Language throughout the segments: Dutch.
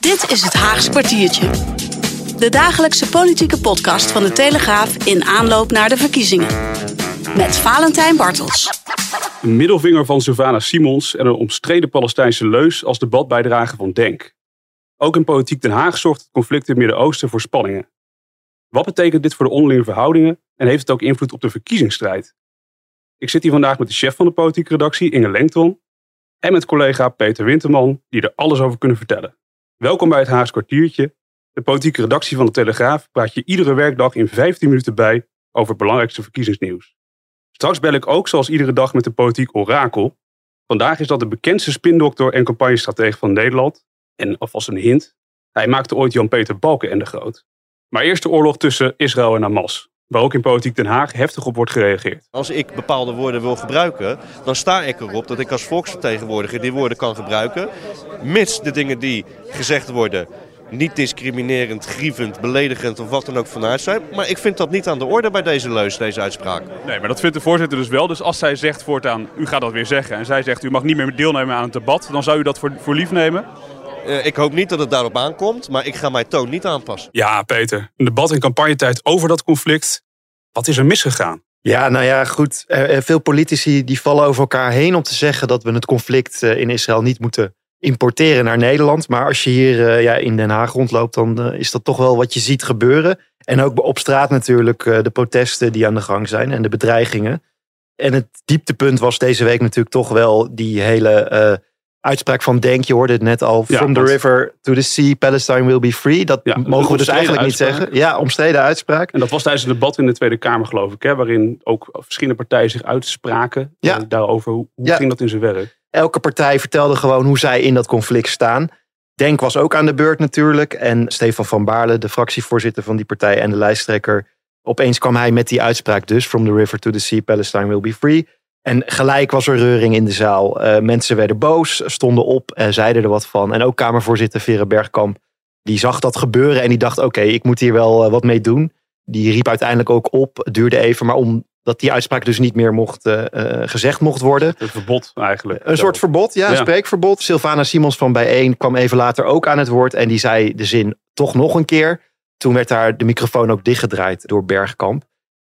Dit is het Haagse kwartiertje. De dagelijkse politieke podcast van de Telegraaf in aanloop naar de verkiezingen. Met Valentijn Bartels. Een middelvinger van Sylvana Simons en een omstreden Palestijnse leus als debatbijdrage van Denk. Ook in politiek Den Haag zorgt het conflict in het Midden-Oosten voor spanningen. Wat betekent dit voor de onderlinge verhoudingen en heeft het ook invloed op de verkiezingsstrijd? Ik zit hier vandaag met de chef van de politieke redactie, Inge Lengton, en met collega Peter Winterman, die er alles over kunnen vertellen. Welkom bij het Haags kwartiertje. De politieke redactie van de Telegraaf praat je iedere werkdag in 15 minuten bij over het belangrijkste verkiezingsnieuws. Straks bel ik ook zoals iedere dag met de politiek orakel. Vandaag is dat de bekendste spindokter en campagnestratege van Nederland. En alvast een hint, hij maakte ooit Jan-Peter Balkenende groot. Maar eerst de oorlog tussen Israël en Hamas waar ook in Politiek Den Haag heftig op wordt gereageerd. Als ik bepaalde woorden wil gebruiken, dan sta ik erop dat ik als volksvertegenwoordiger die woorden kan gebruiken. Mits de dingen die gezegd worden niet discriminerend, grievend, beledigend of wat dan ook vanuit zijn. Maar ik vind dat niet aan de orde bij deze leus, deze uitspraak. Nee, maar dat vindt de voorzitter dus wel. Dus als zij zegt voortaan, u gaat dat weer zeggen. En zij zegt, u mag niet meer deelnemen aan het debat. Dan zou u dat voor, voor lief nemen? Uh, ik hoop niet dat het daarop aankomt, maar ik ga mijn toon niet aanpassen. Ja, Peter. Een debat in campagnetijd over dat conflict. Wat is er misgegaan? Ja, nou ja, goed. Veel politici die vallen over elkaar heen om te zeggen dat we het conflict in Israël niet moeten importeren naar Nederland. Maar als je hier ja, in Den Haag rondloopt, dan is dat toch wel wat je ziet gebeuren. En ook op straat natuurlijk de protesten die aan de gang zijn en de bedreigingen. En het dieptepunt was deze week natuurlijk toch wel die hele uitspraak van Denk, je hoorde het net al. From the river to the sea, Palestine will be free. Dat mogen we dus eigenlijk niet zeggen. Ja, omstreden uitspraak. En dat was tijdens het debat in de Tweede Kamer, geloof ik. Hè, waarin ook verschillende partijen zich uitspraken ja. Eh, daarover. Hoe, hoe ging dat in zijn werk? Elke partij vertelde gewoon hoe zij in dat conflict staan. Denk was ook aan de beurt natuurlijk. En Stefan van Baarle, de fractievoorzitter van die partij en de lijsttrekker. Opeens kwam hij met die uitspraak dus. From the river to the sea, Palestine will be free. En gelijk was er reuring in de zaal. Uh, mensen werden boos, stonden op, uh, zeiden er wat van. En ook Kamervoorzitter Vera Bergkamp, die zag dat gebeuren en die dacht: oké, ik moet hier wel uh, wat mee doen. Die riep uiteindelijk ook op. Het duurde even, maar omdat die uitspraak dus niet meer mocht, gezegd mocht worden. Een verbod eigenlijk. Een soort verbod, ja, een spreekverbod. Sylvana Simons van Bijeen kwam even later ook aan het woord. En die zei de zin toch nog een keer. Toen werd daar de microfoon ook dichtgedraaid door Bergkamp.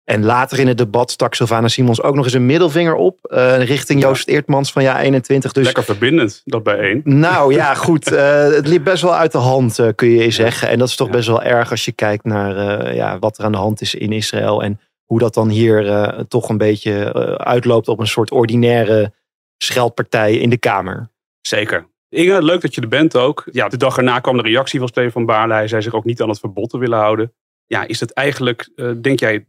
En later in het debat stak Sylvana Simons ook nog eens een middelvinger op. Uh, richting Joost Eertmans van ja 21. Dus, Lekker verbindend, dat bij één. Nou ja, goed. Uh, het liep best wel uit de hand, uh, kun je zeggen. En dat is toch best wel erg als je kijkt naar ja, wat er aan de hand is in Israël. En hoe dat dan hier toch een beetje uitloopt op een soort ordinaire scheldpartij in de Kamer. Zeker. Inge, leuk dat je er bent ook. Ja, de dag erna kwam de reactie van Stefan Baarle. Hij zei zich ook niet aan het verbod te willen houden. Ja, is dat eigenlijk, denk jij,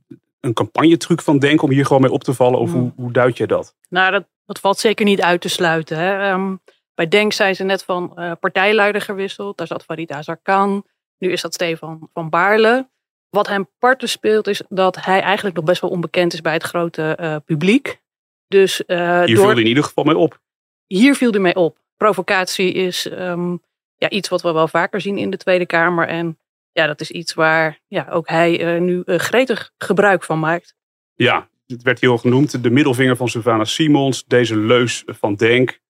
een campagnetruc van Denk om hier gewoon mee op te vallen? Of hoe, hoe duid je dat? Nou, dat, dat valt zeker niet uit te sluiten. Hè. Ehm, bij Denk zijn ze net van uh, partijleider gewisseld. Daar zat Farid Azarkan. Nu is dat Stefan van Baarle. Wat hem parten speelt is dat hij eigenlijk nog best wel onbekend is bij het grote uh, publiek. Dus, uh, hier door... viel hij in ieder geval mee op. Hier viel hij mee op. Provocatie is um, ja, iets wat we wel vaker zien in de Tweede Kamer. En ja, dat is iets waar ja, ook hij uh, nu uh, gretig gebruik van maakt. Ja, het werd hier al genoemd, de middelvinger van Sylvana Simons, deze leus van Denk.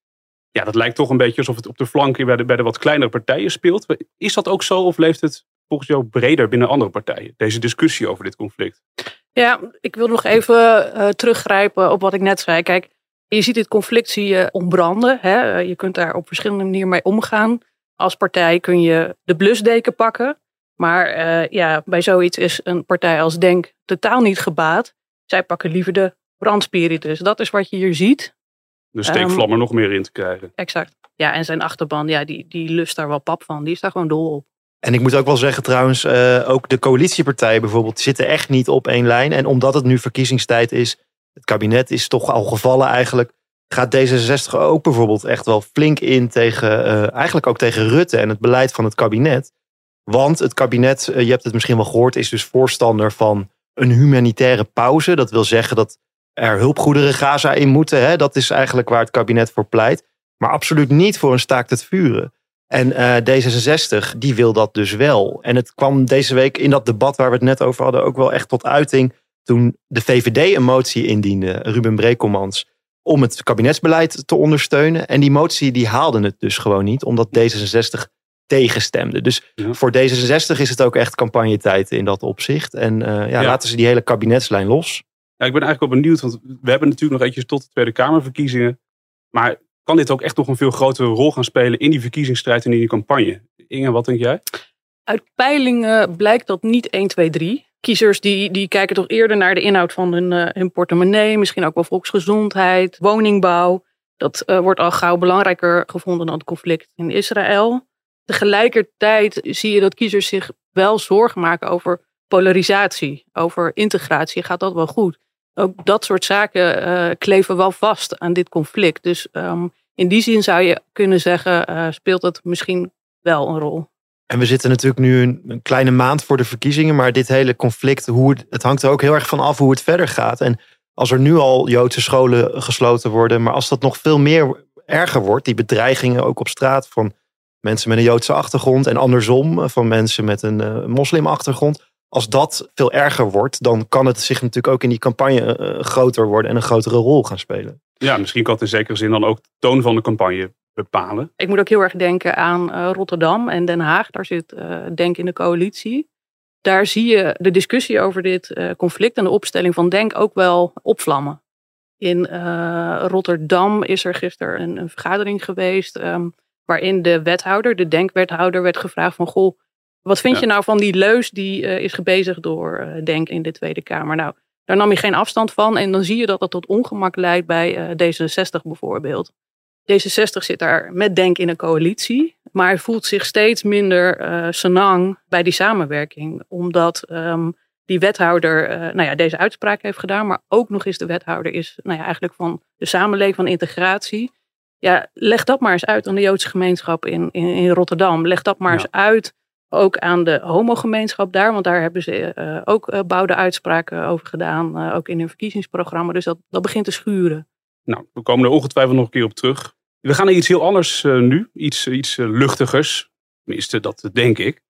Ja, dat lijkt toch een beetje alsof het op de flanken bij de, bij de wat kleinere partijen speelt. Is dat ook zo of leeft het volgens jou breder binnen andere partijen, deze discussie over dit conflict? Ja, ik wil nog even uh, teruggrijpen op wat ik net zei. Kijk, je ziet dit conflict zie je ontbranden. Hè? Je kunt daar op verschillende manieren mee omgaan. Als partij kun je de blusdeken pakken. Maar uh, ja, bij zoiets is een partij als Denk totaal niet gebaat. Zij pakken liever de brandspiritus. Dat is wat je hier ziet. De steekvlam um, er nog meer in te krijgen. Exact. Ja, en zijn achterban, ja, die, die lust daar wel pap van. Die is daar gewoon dol op. En ik moet ook wel zeggen trouwens, uh, ook de coalitiepartijen bijvoorbeeld zitten echt niet op één lijn. En omdat het nu verkiezingstijd is, het kabinet is toch al gevallen eigenlijk, gaat D66 ook bijvoorbeeld echt wel flink in tegen, uh, eigenlijk ook tegen Rutte en het beleid van het kabinet. Want het kabinet, uh, je hebt het misschien wel gehoord, is dus voorstander van een humanitaire pauze. Dat wil zeggen dat er hulpgoederen Gaza in moeten. Hè? Dat is eigenlijk waar het kabinet voor pleit. Maar absoluut niet voor een staakt het vuren. En uh, D66, die wil dat dus wel. En het kwam deze week in dat debat waar we het net over hadden ook wel echt tot uiting. Toen de VVD een motie indiende, Ruben Brekelmans, om het kabinetsbeleid te ondersteunen. En die motie die haalde het dus gewoon niet, omdat D66 tegenstemde. Dus voor D66 is het ook echt campagnetijd in dat opzicht. En uh, ja, ja, laten ze die hele kabinetslijn los. Ja, ik ben eigenlijk wel benieuwd, want we hebben natuurlijk nog eventjes tot de Tweede Kamerverkiezingen. Maar kan dit ook echt nog een veel grotere rol gaan spelen in die verkiezingsstrijd en in die campagne? Inge, wat denk jij? Uit peilingen blijkt dat niet 1, 2, 3. Kiezers die, die kijken toch eerder naar de inhoud van hun, uh, hun portemonnee, misschien ook wel volksgezondheid, woningbouw. Dat uh, wordt al gauw belangrijker gevonden dan het conflict in Israël. Tegelijkertijd zie je dat kiezers zich wel zorgen maken over polarisatie, over integratie. Gaat dat wel goed? Ook dat soort zaken uh, kleven wel vast aan dit conflict. Dus um, in die zin zou je kunnen zeggen, uh, speelt het misschien wel een rol. En we zitten natuurlijk nu een, een, kleine maand voor de verkiezingen, maar dit hele conflict, hoe het, het hangt er ook heel erg van af hoe het verder gaat. En als er nu al Joodse scholen gesloten worden, maar als dat nog veel meer erger wordt, die bedreigingen ook op straat van mensen met een Joodse achtergrond en andersom van mensen met een uh, moslimachtergrond. Als dat veel erger wordt, dan kan het zich natuurlijk ook in die campagne uh, groter worden en een grotere rol gaan spelen. Ja, misschien kan het in zekere zin dan ook de toon van de campagne bepalen. Ik moet ook heel erg denken aan uh, Rotterdam en Den Haag. Daar zit uh, Denk in de coalitie. Daar zie je de discussie over dit uh, conflict en de opstelling van Denk ook wel opvlammen. In Rotterdam is er gisteren een, een vergadering geweest um, waarin de wethouder, de Denkwethouder, werd gevraagd van goh, wat vind ja. je nou van die leus die is gebezigd door Denk in de Tweede Kamer? Nou, daar nam je geen afstand van en dan zie je dat dat tot ongemak leidt bij D66 bijvoorbeeld. D66 zit daar met Denk in een coalitie, maar voelt zich steeds minder uh, senang bij die samenwerking, omdat um, die wethouder nou ja, deze uitspraak heeft gedaan, maar ook nog eens de wethouder is nou ja, eigenlijk van de samenleving, van integratie. Ja, leg dat maar eens uit aan de Joodse gemeenschap in, in, in Rotterdam. Leg dat maar ja. eens uit ook aan de homogemeenschap daar, want daar hebben ze uh, ook uh, bouwde uitspraken over gedaan, uh, ook in hun verkiezingsprogramma. Dus dat, dat begint te schuren. Nou, we komen er ongetwijfeld nog een keer op terug. We gaan naar iets heel anders nu, iets, iets luchtigers. Tenminste, dat denk ik.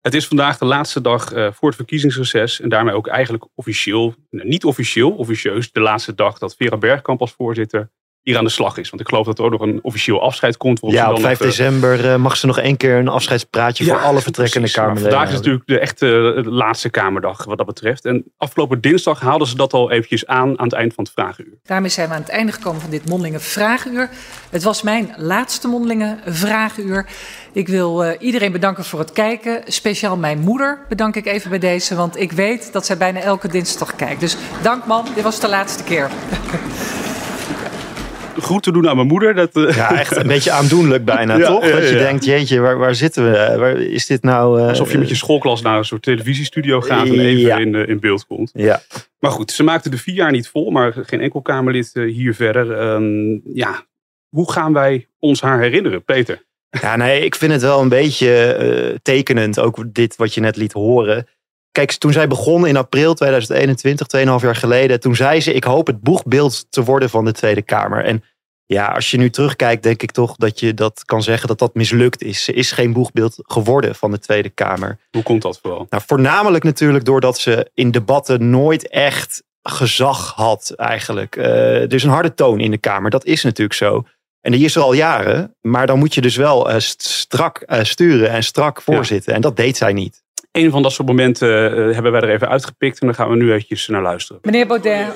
Het is vandaag de laatste dag voor het verkiezingsreces en daarmee ook eigenlijk officieel, niet officieel, officieus, de laatste dag dat Vera Bergkamp als voorzitter hier aan de slag is. Want ik geloof dat er ook nog een officieel afscheid komt. Ja, op 5 nog, december uh, mag ze nog één keer een afscheidspraatje ja, voor alle vertrekkende Kamerleden. Vandaag is natuurlijk de echte de laatste Kamerdag wat dat betreft. En afgelopen dinsdag haalden ze dat al eventjes aan aan het eind van het vragenuur. Daarmee zijn we aan het einde gekomen van dit mondelinge vragenuur. Het was mijn laatste mondelinge vragenuur. Ik wil uh, iedereen bedanken voor het kijken. Speciaal mijn moeder bedank ik even bij deze, want ik weet dat zij bijna elke dinsdag kijkt. Dus dank man, dit was de laatste keer. goed te doen aan mijn moeder. Dat, uh... Ja, echt een beetje aandoenlijk bijna, ja, toch? Ja, dat je denkt, jeetje, waar, waar zitten we? Waar is dit nou... Uh... Alsof je met je schoolklas naar een soort televisiestudio gaat en even in, in beeld komt. Ja. Maar goed, ze maakten de vier jaar niet vol, maar geen enkel Kamerlid hier verder. Um, ja, hoe gaan wij ons haar herinneren, Peter? Ja, nee, ik vind het wel een beetje tekenend, ook dit wat je net liet horen. Kijk, toen zij begon in april 2021, 2,5 jaar geleden, toen zei ze: Ik hoop het boegbeeld te worden van de Tweede Kamer. En ja, als je nu terugkijkt, denk ik toch dat je dat kan zeggen dat dat mislukt is. Ze is geen boegbeeld geworden van de Tweede Kamer. Hoe komt dat vooral? Nou, voornamelijk natuurlijk doordat ze in debatten nooit echt gezag had, eigenlijk. Uh, er is een harde toon in de Kamer, dat is natuurlijk zo. En die is er al jaren, maar dan moet je dus wel uh, strak uh, sturen en strak voorzitten. Ja. En dat deed zij niet een van dat soort momenten uh, hebben wij er even uitgepikt. En daar gaan we nu eventjes naar luisteren. Meneer Baudet,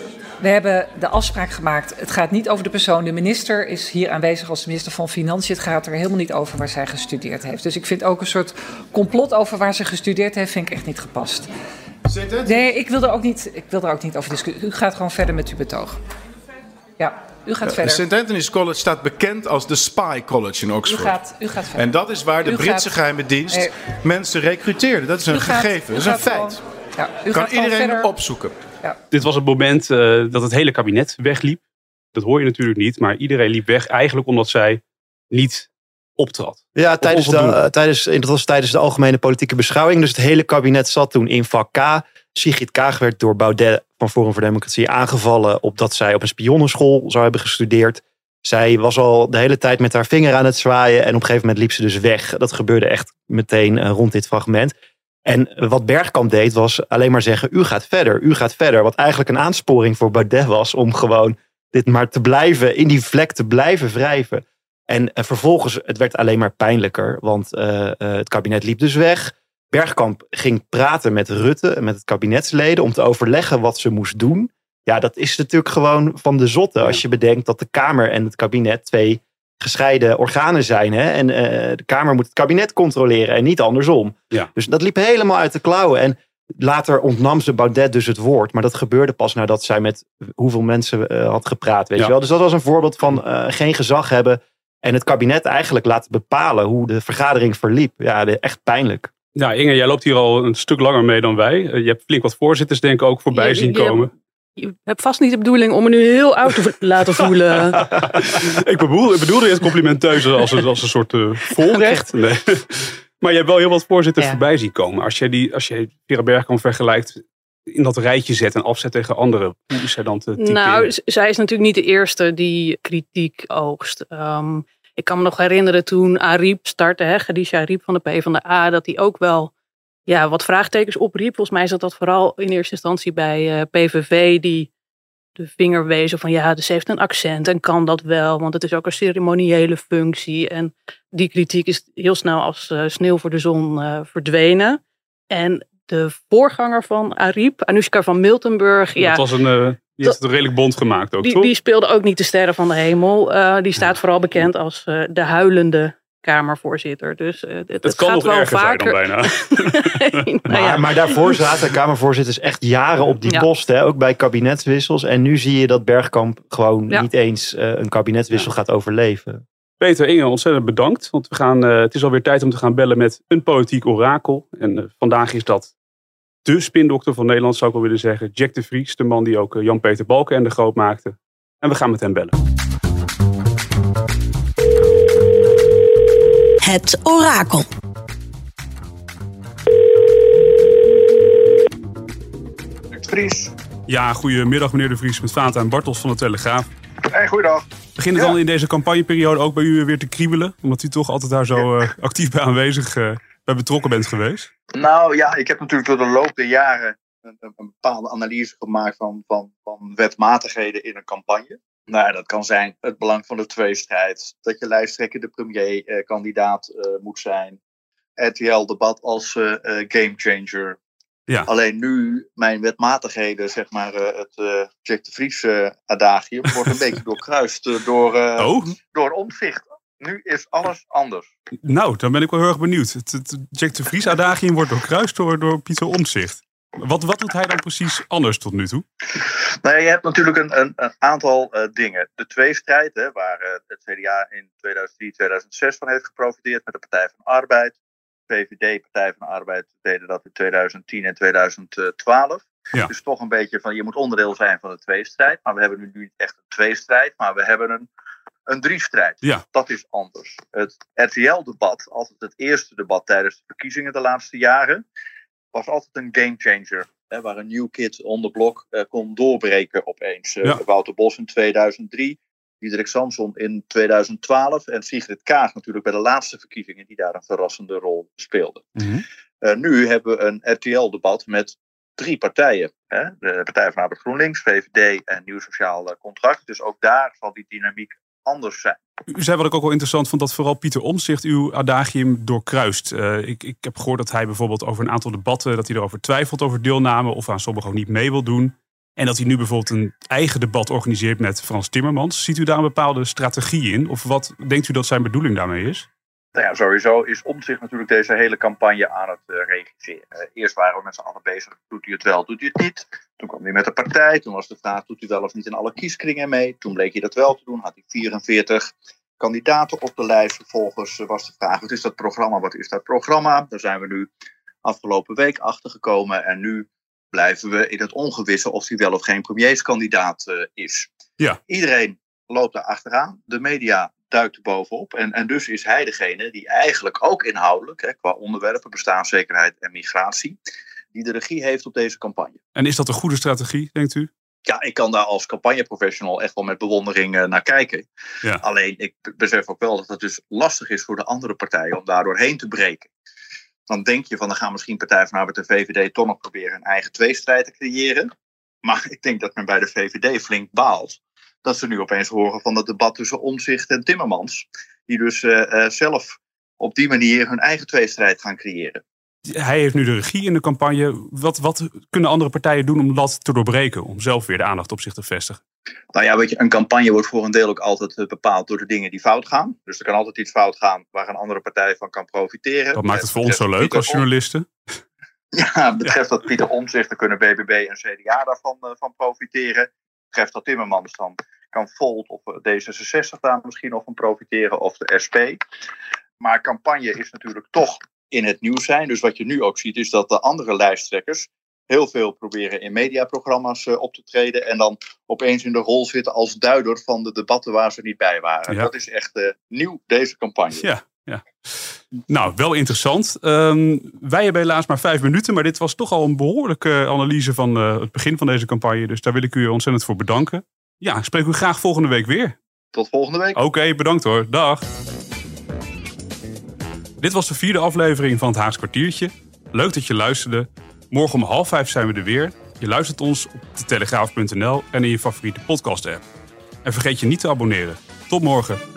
we hebben de afspraak gemaakt. Het gaat niet over de persoon. De minister is hier aanwezig als minister van Financiën. Het gaat er helemaal niet over waar zij gestudeerd heeft. Dus ik vind ook een soort complot over waar ze gestudeerd heeft, vind ik echt niet gepast. Zit het? Nee, ik wil er ook niet, ik wil er ook niet over discussiëren. U gaat gewoon verder met uw betoog. Ja. U gaat verder. St. Anthony's College staat bekend als de Spy College in Oxford. U gaat, u gaat verder. En dat is waar de u Britse gaat, geheime dienst nee. mensen recruteerde. Dat is een gaat, gegeven, dat is een feit. Gewoon, ja, kan iedereen opzoeken. Ja. Dit was het moment uh, dat het hele kabinet wegliep. Dat hoor je natuurlijk niet. Maar iedereen liep weg eigenlijk omdat zij niet optrad. Ja, tijdens de, eh, tijdens, dat was tijdens de algemene politieke beschouwing. Dus het hele kabinet zat toen in vak K. Sigrid Kaag werd door Baudet van Forum voor Democratie aangevallen... opdat zij op een spionnenschool zou hebben gestudeerd. Zij was al de hele tijd met haar vinger aan het zwaaien... en op een gegeven moment liep ze dus weg. Dat gebeurde echt meteen eh, rond dit fragment. En wat Bergkamp deed was alleen maar zeggen... u gaat verder, u gaat verder. Wat eigenlijk een aansporing voor Baudet was... om gewoon dit maar te blijven, in die vlek te blijven wrijven. En eh, vervolgens, het werd alleen maar pijnlijker. Want eh, het kabinet liep dus weg. Bergkamp ging praten met Rutte en met het kabinetsleden... om te overleggen wat ze moest doen. Ja, dat is natuurlijk gewoon van de zotte. Als je bedenkt dat de Kamer en het kabinet twee gescheiden organen zijn. Hè? En eh, de Kamer moet het kabinet controleren en niet andersom. Ja. Dus dat liep helemaal uit de klauwen. En later ontnam ze Baudet dus het woord. Maar dat gebeurde pas nadat zij met hoeveel mensen eh, had gepraat. Weet Ja. je wel? Dus dat was een voorbeeld van eh, geen gezag hebben. En het kabinet eigenlijk laten bepalen hoe de vergadering verliep. Ja, echt pijnlijk. Ja, Inge, jij loopt hier al een stuk langer mee dan wij. Eh, Je hebt flink wat voorzitters denk ik ook voorbij Je- zien je- komen. Je hebt vast niet de bedoeling om me nu heel oud te laten voelen. ik, bedoel, ik bedoelde het complimenteus als een, als een soort eh, volrecht. Nee. Maar je hebt wel heel wat voorzitters Ja. voorbij zien komen. Als jij, die, als jij Vera Bergkamp vergelijkt in dat rijtje zet en afzet tegen anderen. Hoe is zij dan te typeren? Nou, zij is natuurlijk niet de eerste die kritiek oogst. Ehm, ik kan me nog herinneren toen Ariep startte, hè, Khadija Ariep van de PvdA, dat hij ook wel ja, wat vraagtekens opriep. Volgens mij zat dat vooral in eerste instantie bij eh, PVV, die de vinger wezen van ja, dus heeft een accent en kan dat wel, want het is ook een ceremoniële functie. En die kritiek is heel snel als eh, sneeuw voor de zon eh, verdwenen. En de voorganger van Ariep, Anoushka van Miltenburg, ja, Dat was een, eh, die heeft het redelijk bond gemaakt ook, die, toch? die speelde ook niet de sterren van de hemel. Eh, die staat vooral bekend als eh, de huilende Kamervoorzitter. Dus eh, het, kan gaat nog wel erger vaker. zijn dan bijna. Nou Maar, ja, maar daarvoor zaten Kamervoorzitters echt jaren op die Ja. post. Hè? Ook bij kabinetswissels. En nu zie je dat Bergkamp gewoon Ja. niet eens eh, een kabinetswissel gaat overleven. Peter, Inge, ontzettend bedankt. Want we gaan, eh, het is alweer tijd om te gaan bellen met een politiek orakel. En vandaag is dat de spindokter van Nederland, zou ik wel willen zeggen. Jack de Vries, de man die ook eh, Jan-Peter Balkenende groot maakte. En we gaan met hem bellen. Het orakel. Vries. Ja, goedemiddag meneer de Vries met Fata en Bartels van de Telegraaf. Hey, goeiedag. Begint het Ja. dan in deze campagneperiode ook bij u weer te kriebelen? Omdat u toch altijd daar zo eh, actief bij aanwezig eh, bij betrokken bent geweest? Nou ja, ik heb natuurlijk door de loop der jaren een, bepaalde analyse gemaakt van, van, van wetmatigheden in een campagne. Nou, ja, dat kan zijn het belang van de tweestrijd, dat je lijsttrekker de premierkandidaat eh moet zijn, RTL-debat als eh eh, gamechanger. Ja. Alleen nu, mijn wetmatigheden, zeg maar, eh, het eh, Jack de Vries eh, adagium, wordt een beetje doorkruist eh, door, eh Oh, door omzicht. Nu is alles anders. nou, dan ben ik wel heel erg benieuwd. Het, het Jack de Vries adagium wordt doorkruist door, door Pieter Omtzigt. Wat, wat doet hij dan precies anders tot nu toe? Nou ja, je hebt natuurlijk een, een, een aantal eh, dingen. De tweestrijd, hè, waar eh, het CDA in 2003, 2006 van heeft geprofiteerd met de Partij van de Arbeid. VVD, Partij van de Arbeid, deden dat in 2010 en 2012. Ja. Dus toch een beetje van, je moet onderdeel zijn van de tweestrijd. Maar we hebben nu niet echt een tweestrijd, maar we hebben een, een driestrijd. Ja. Dat is anders. Het RTL-debat, altijd het eerste debat tijdens de verkiezingen de laatste jaren, was altijd een gamechanger. Hè, waar een new kid on the block eh, kon doorbreken opeens. Eh. Wouter Bos in 2003, Diederik Samson in 2012 en Sigrid Kaag natuurlijk bij de laatste verkiezingen die daar een verrassende rol speelden. Eh, nu hebben we een RTL-debat met drie partijen. Hè? De Partij van de Arbeid GroenLinks, VVD en Nieuw Sociaal Contract. Dus ook daar zal die dynamiek anders zijn. U zei wat ik ook wel interessant vond, dat vooral Pieter Omtzigt uw adagium doorkruist. Eh, ik, ik heb gehoord dat hij bijvoorbeeld over een aantal debatten, dat hij erover twijfelt over deelname of aan sommigen ook niet mee wil doen. En dat hij nu bijvoorbeeld een eigen debat organiseert met Frans Timmermans. Ziet u daar een bepaalde strategie in? Of wat denkt u dat zijn bedoeling daarmee is? Nou ja, sowieso is Omtzigt natuurlijk deze hele campagne aan het eh, regisseren. Eh, eerst waren we met z'n allen bezig, doet hij het wel, doet hij het niet? Toen kwam hij met de partij, toen was de vraag, doet hij wel of niet in alle kieskringen mee? Toen bleek hij dat wel te doen, had hij 44 kandidaten op de lijst. Vervolgens was de vraag, wat is dat programma, wat is dat programma? Daar zijn we nu afgelopen week achter gekomen en nu blijven we in het ongewisse of hij wel of geen premierskandidaat eh, is. Ja. Iedereen loopt daar achteraan. De media duikt er bovenop. En, en dus is hij degene die eigenlijk ook inhoudelijk, hè, qua onderwerpen, bestaanszekerheid en migratie, die de regie heeft op deze campagne. En is dat een goede strategie, denkt u? Ja, ik kan daar als campagneprofessional echt wel met bewondering eh, naar kijken. Ja. Alleen, ik besef ook wel dat het dus lastig is voor de andere partijen om daar doorheen te breken. Dan denk je van, dan gaan misschien Partij van Arbeid en VVD toch nog proberen een eigen tweestrijd te creëren. Maar ik denk dat men bij de VVD flink baalt. Dat ze nu opeens horen van het debat tussen Omzicht en Timmermans. Die dus eh, eh, zelf op die manier hun eigen tweestrijd gaan creëren. Hij heeft nu de regie in de campagne. Wat, wat kunnen andere partijen doen om dat te doorbreken? Om zelf weer de aandacht op zich te vestigen? Nou ja, weet je, een campagne wordt voor een deel ook altijd eh, bepaald door de dingen die fout gaan. Dus er kan altijd iets fout gaan waar een andere partij van kan profiteren. Dat maakt het voor ons zo leuk als journalisten. Ja, betreft dat Pieter Omzicht, dan kunnen BBB en CDA daarvan uh, van profiteren. Betreft dat Timmermans, dan kan Volt of eh, D66 daar misschien nog van profiteren, of de SP. Maar campagne is natuurlijk toch in het nieuws zijn. Dus wat je nu ook ziet, is dat de andere lijsttrekkers heel veel proberen in mediaprogramma's uh, op te treden. En dan opeens in de rol zitten als duider van de debatten waar ze niet bij waren. Ja. Dat is echt uh, nieuw, deze campagne. Ja, ja. Nou, wel interessant. Um, wij hebben helaas maar vijf minuten, maar dit was toch al een behoorlijke analyse van uh, het begin van deze campagne. Dus daar wil ik u ontzettend voor bedanken. Ja, spreek u graag volgende week weer. Tot volgende week. Oké, okay, bedankt hoor. Dag. Dit was de vierde aflevering van het Haags kwartiertje. Leuk dat je luisterde. Morgen om half vijf zijn we er weer. Je luistert ons op de telegraaf.nl en in je favoriete podcast app. En vergeet je niet te abonneren. Tot morgen.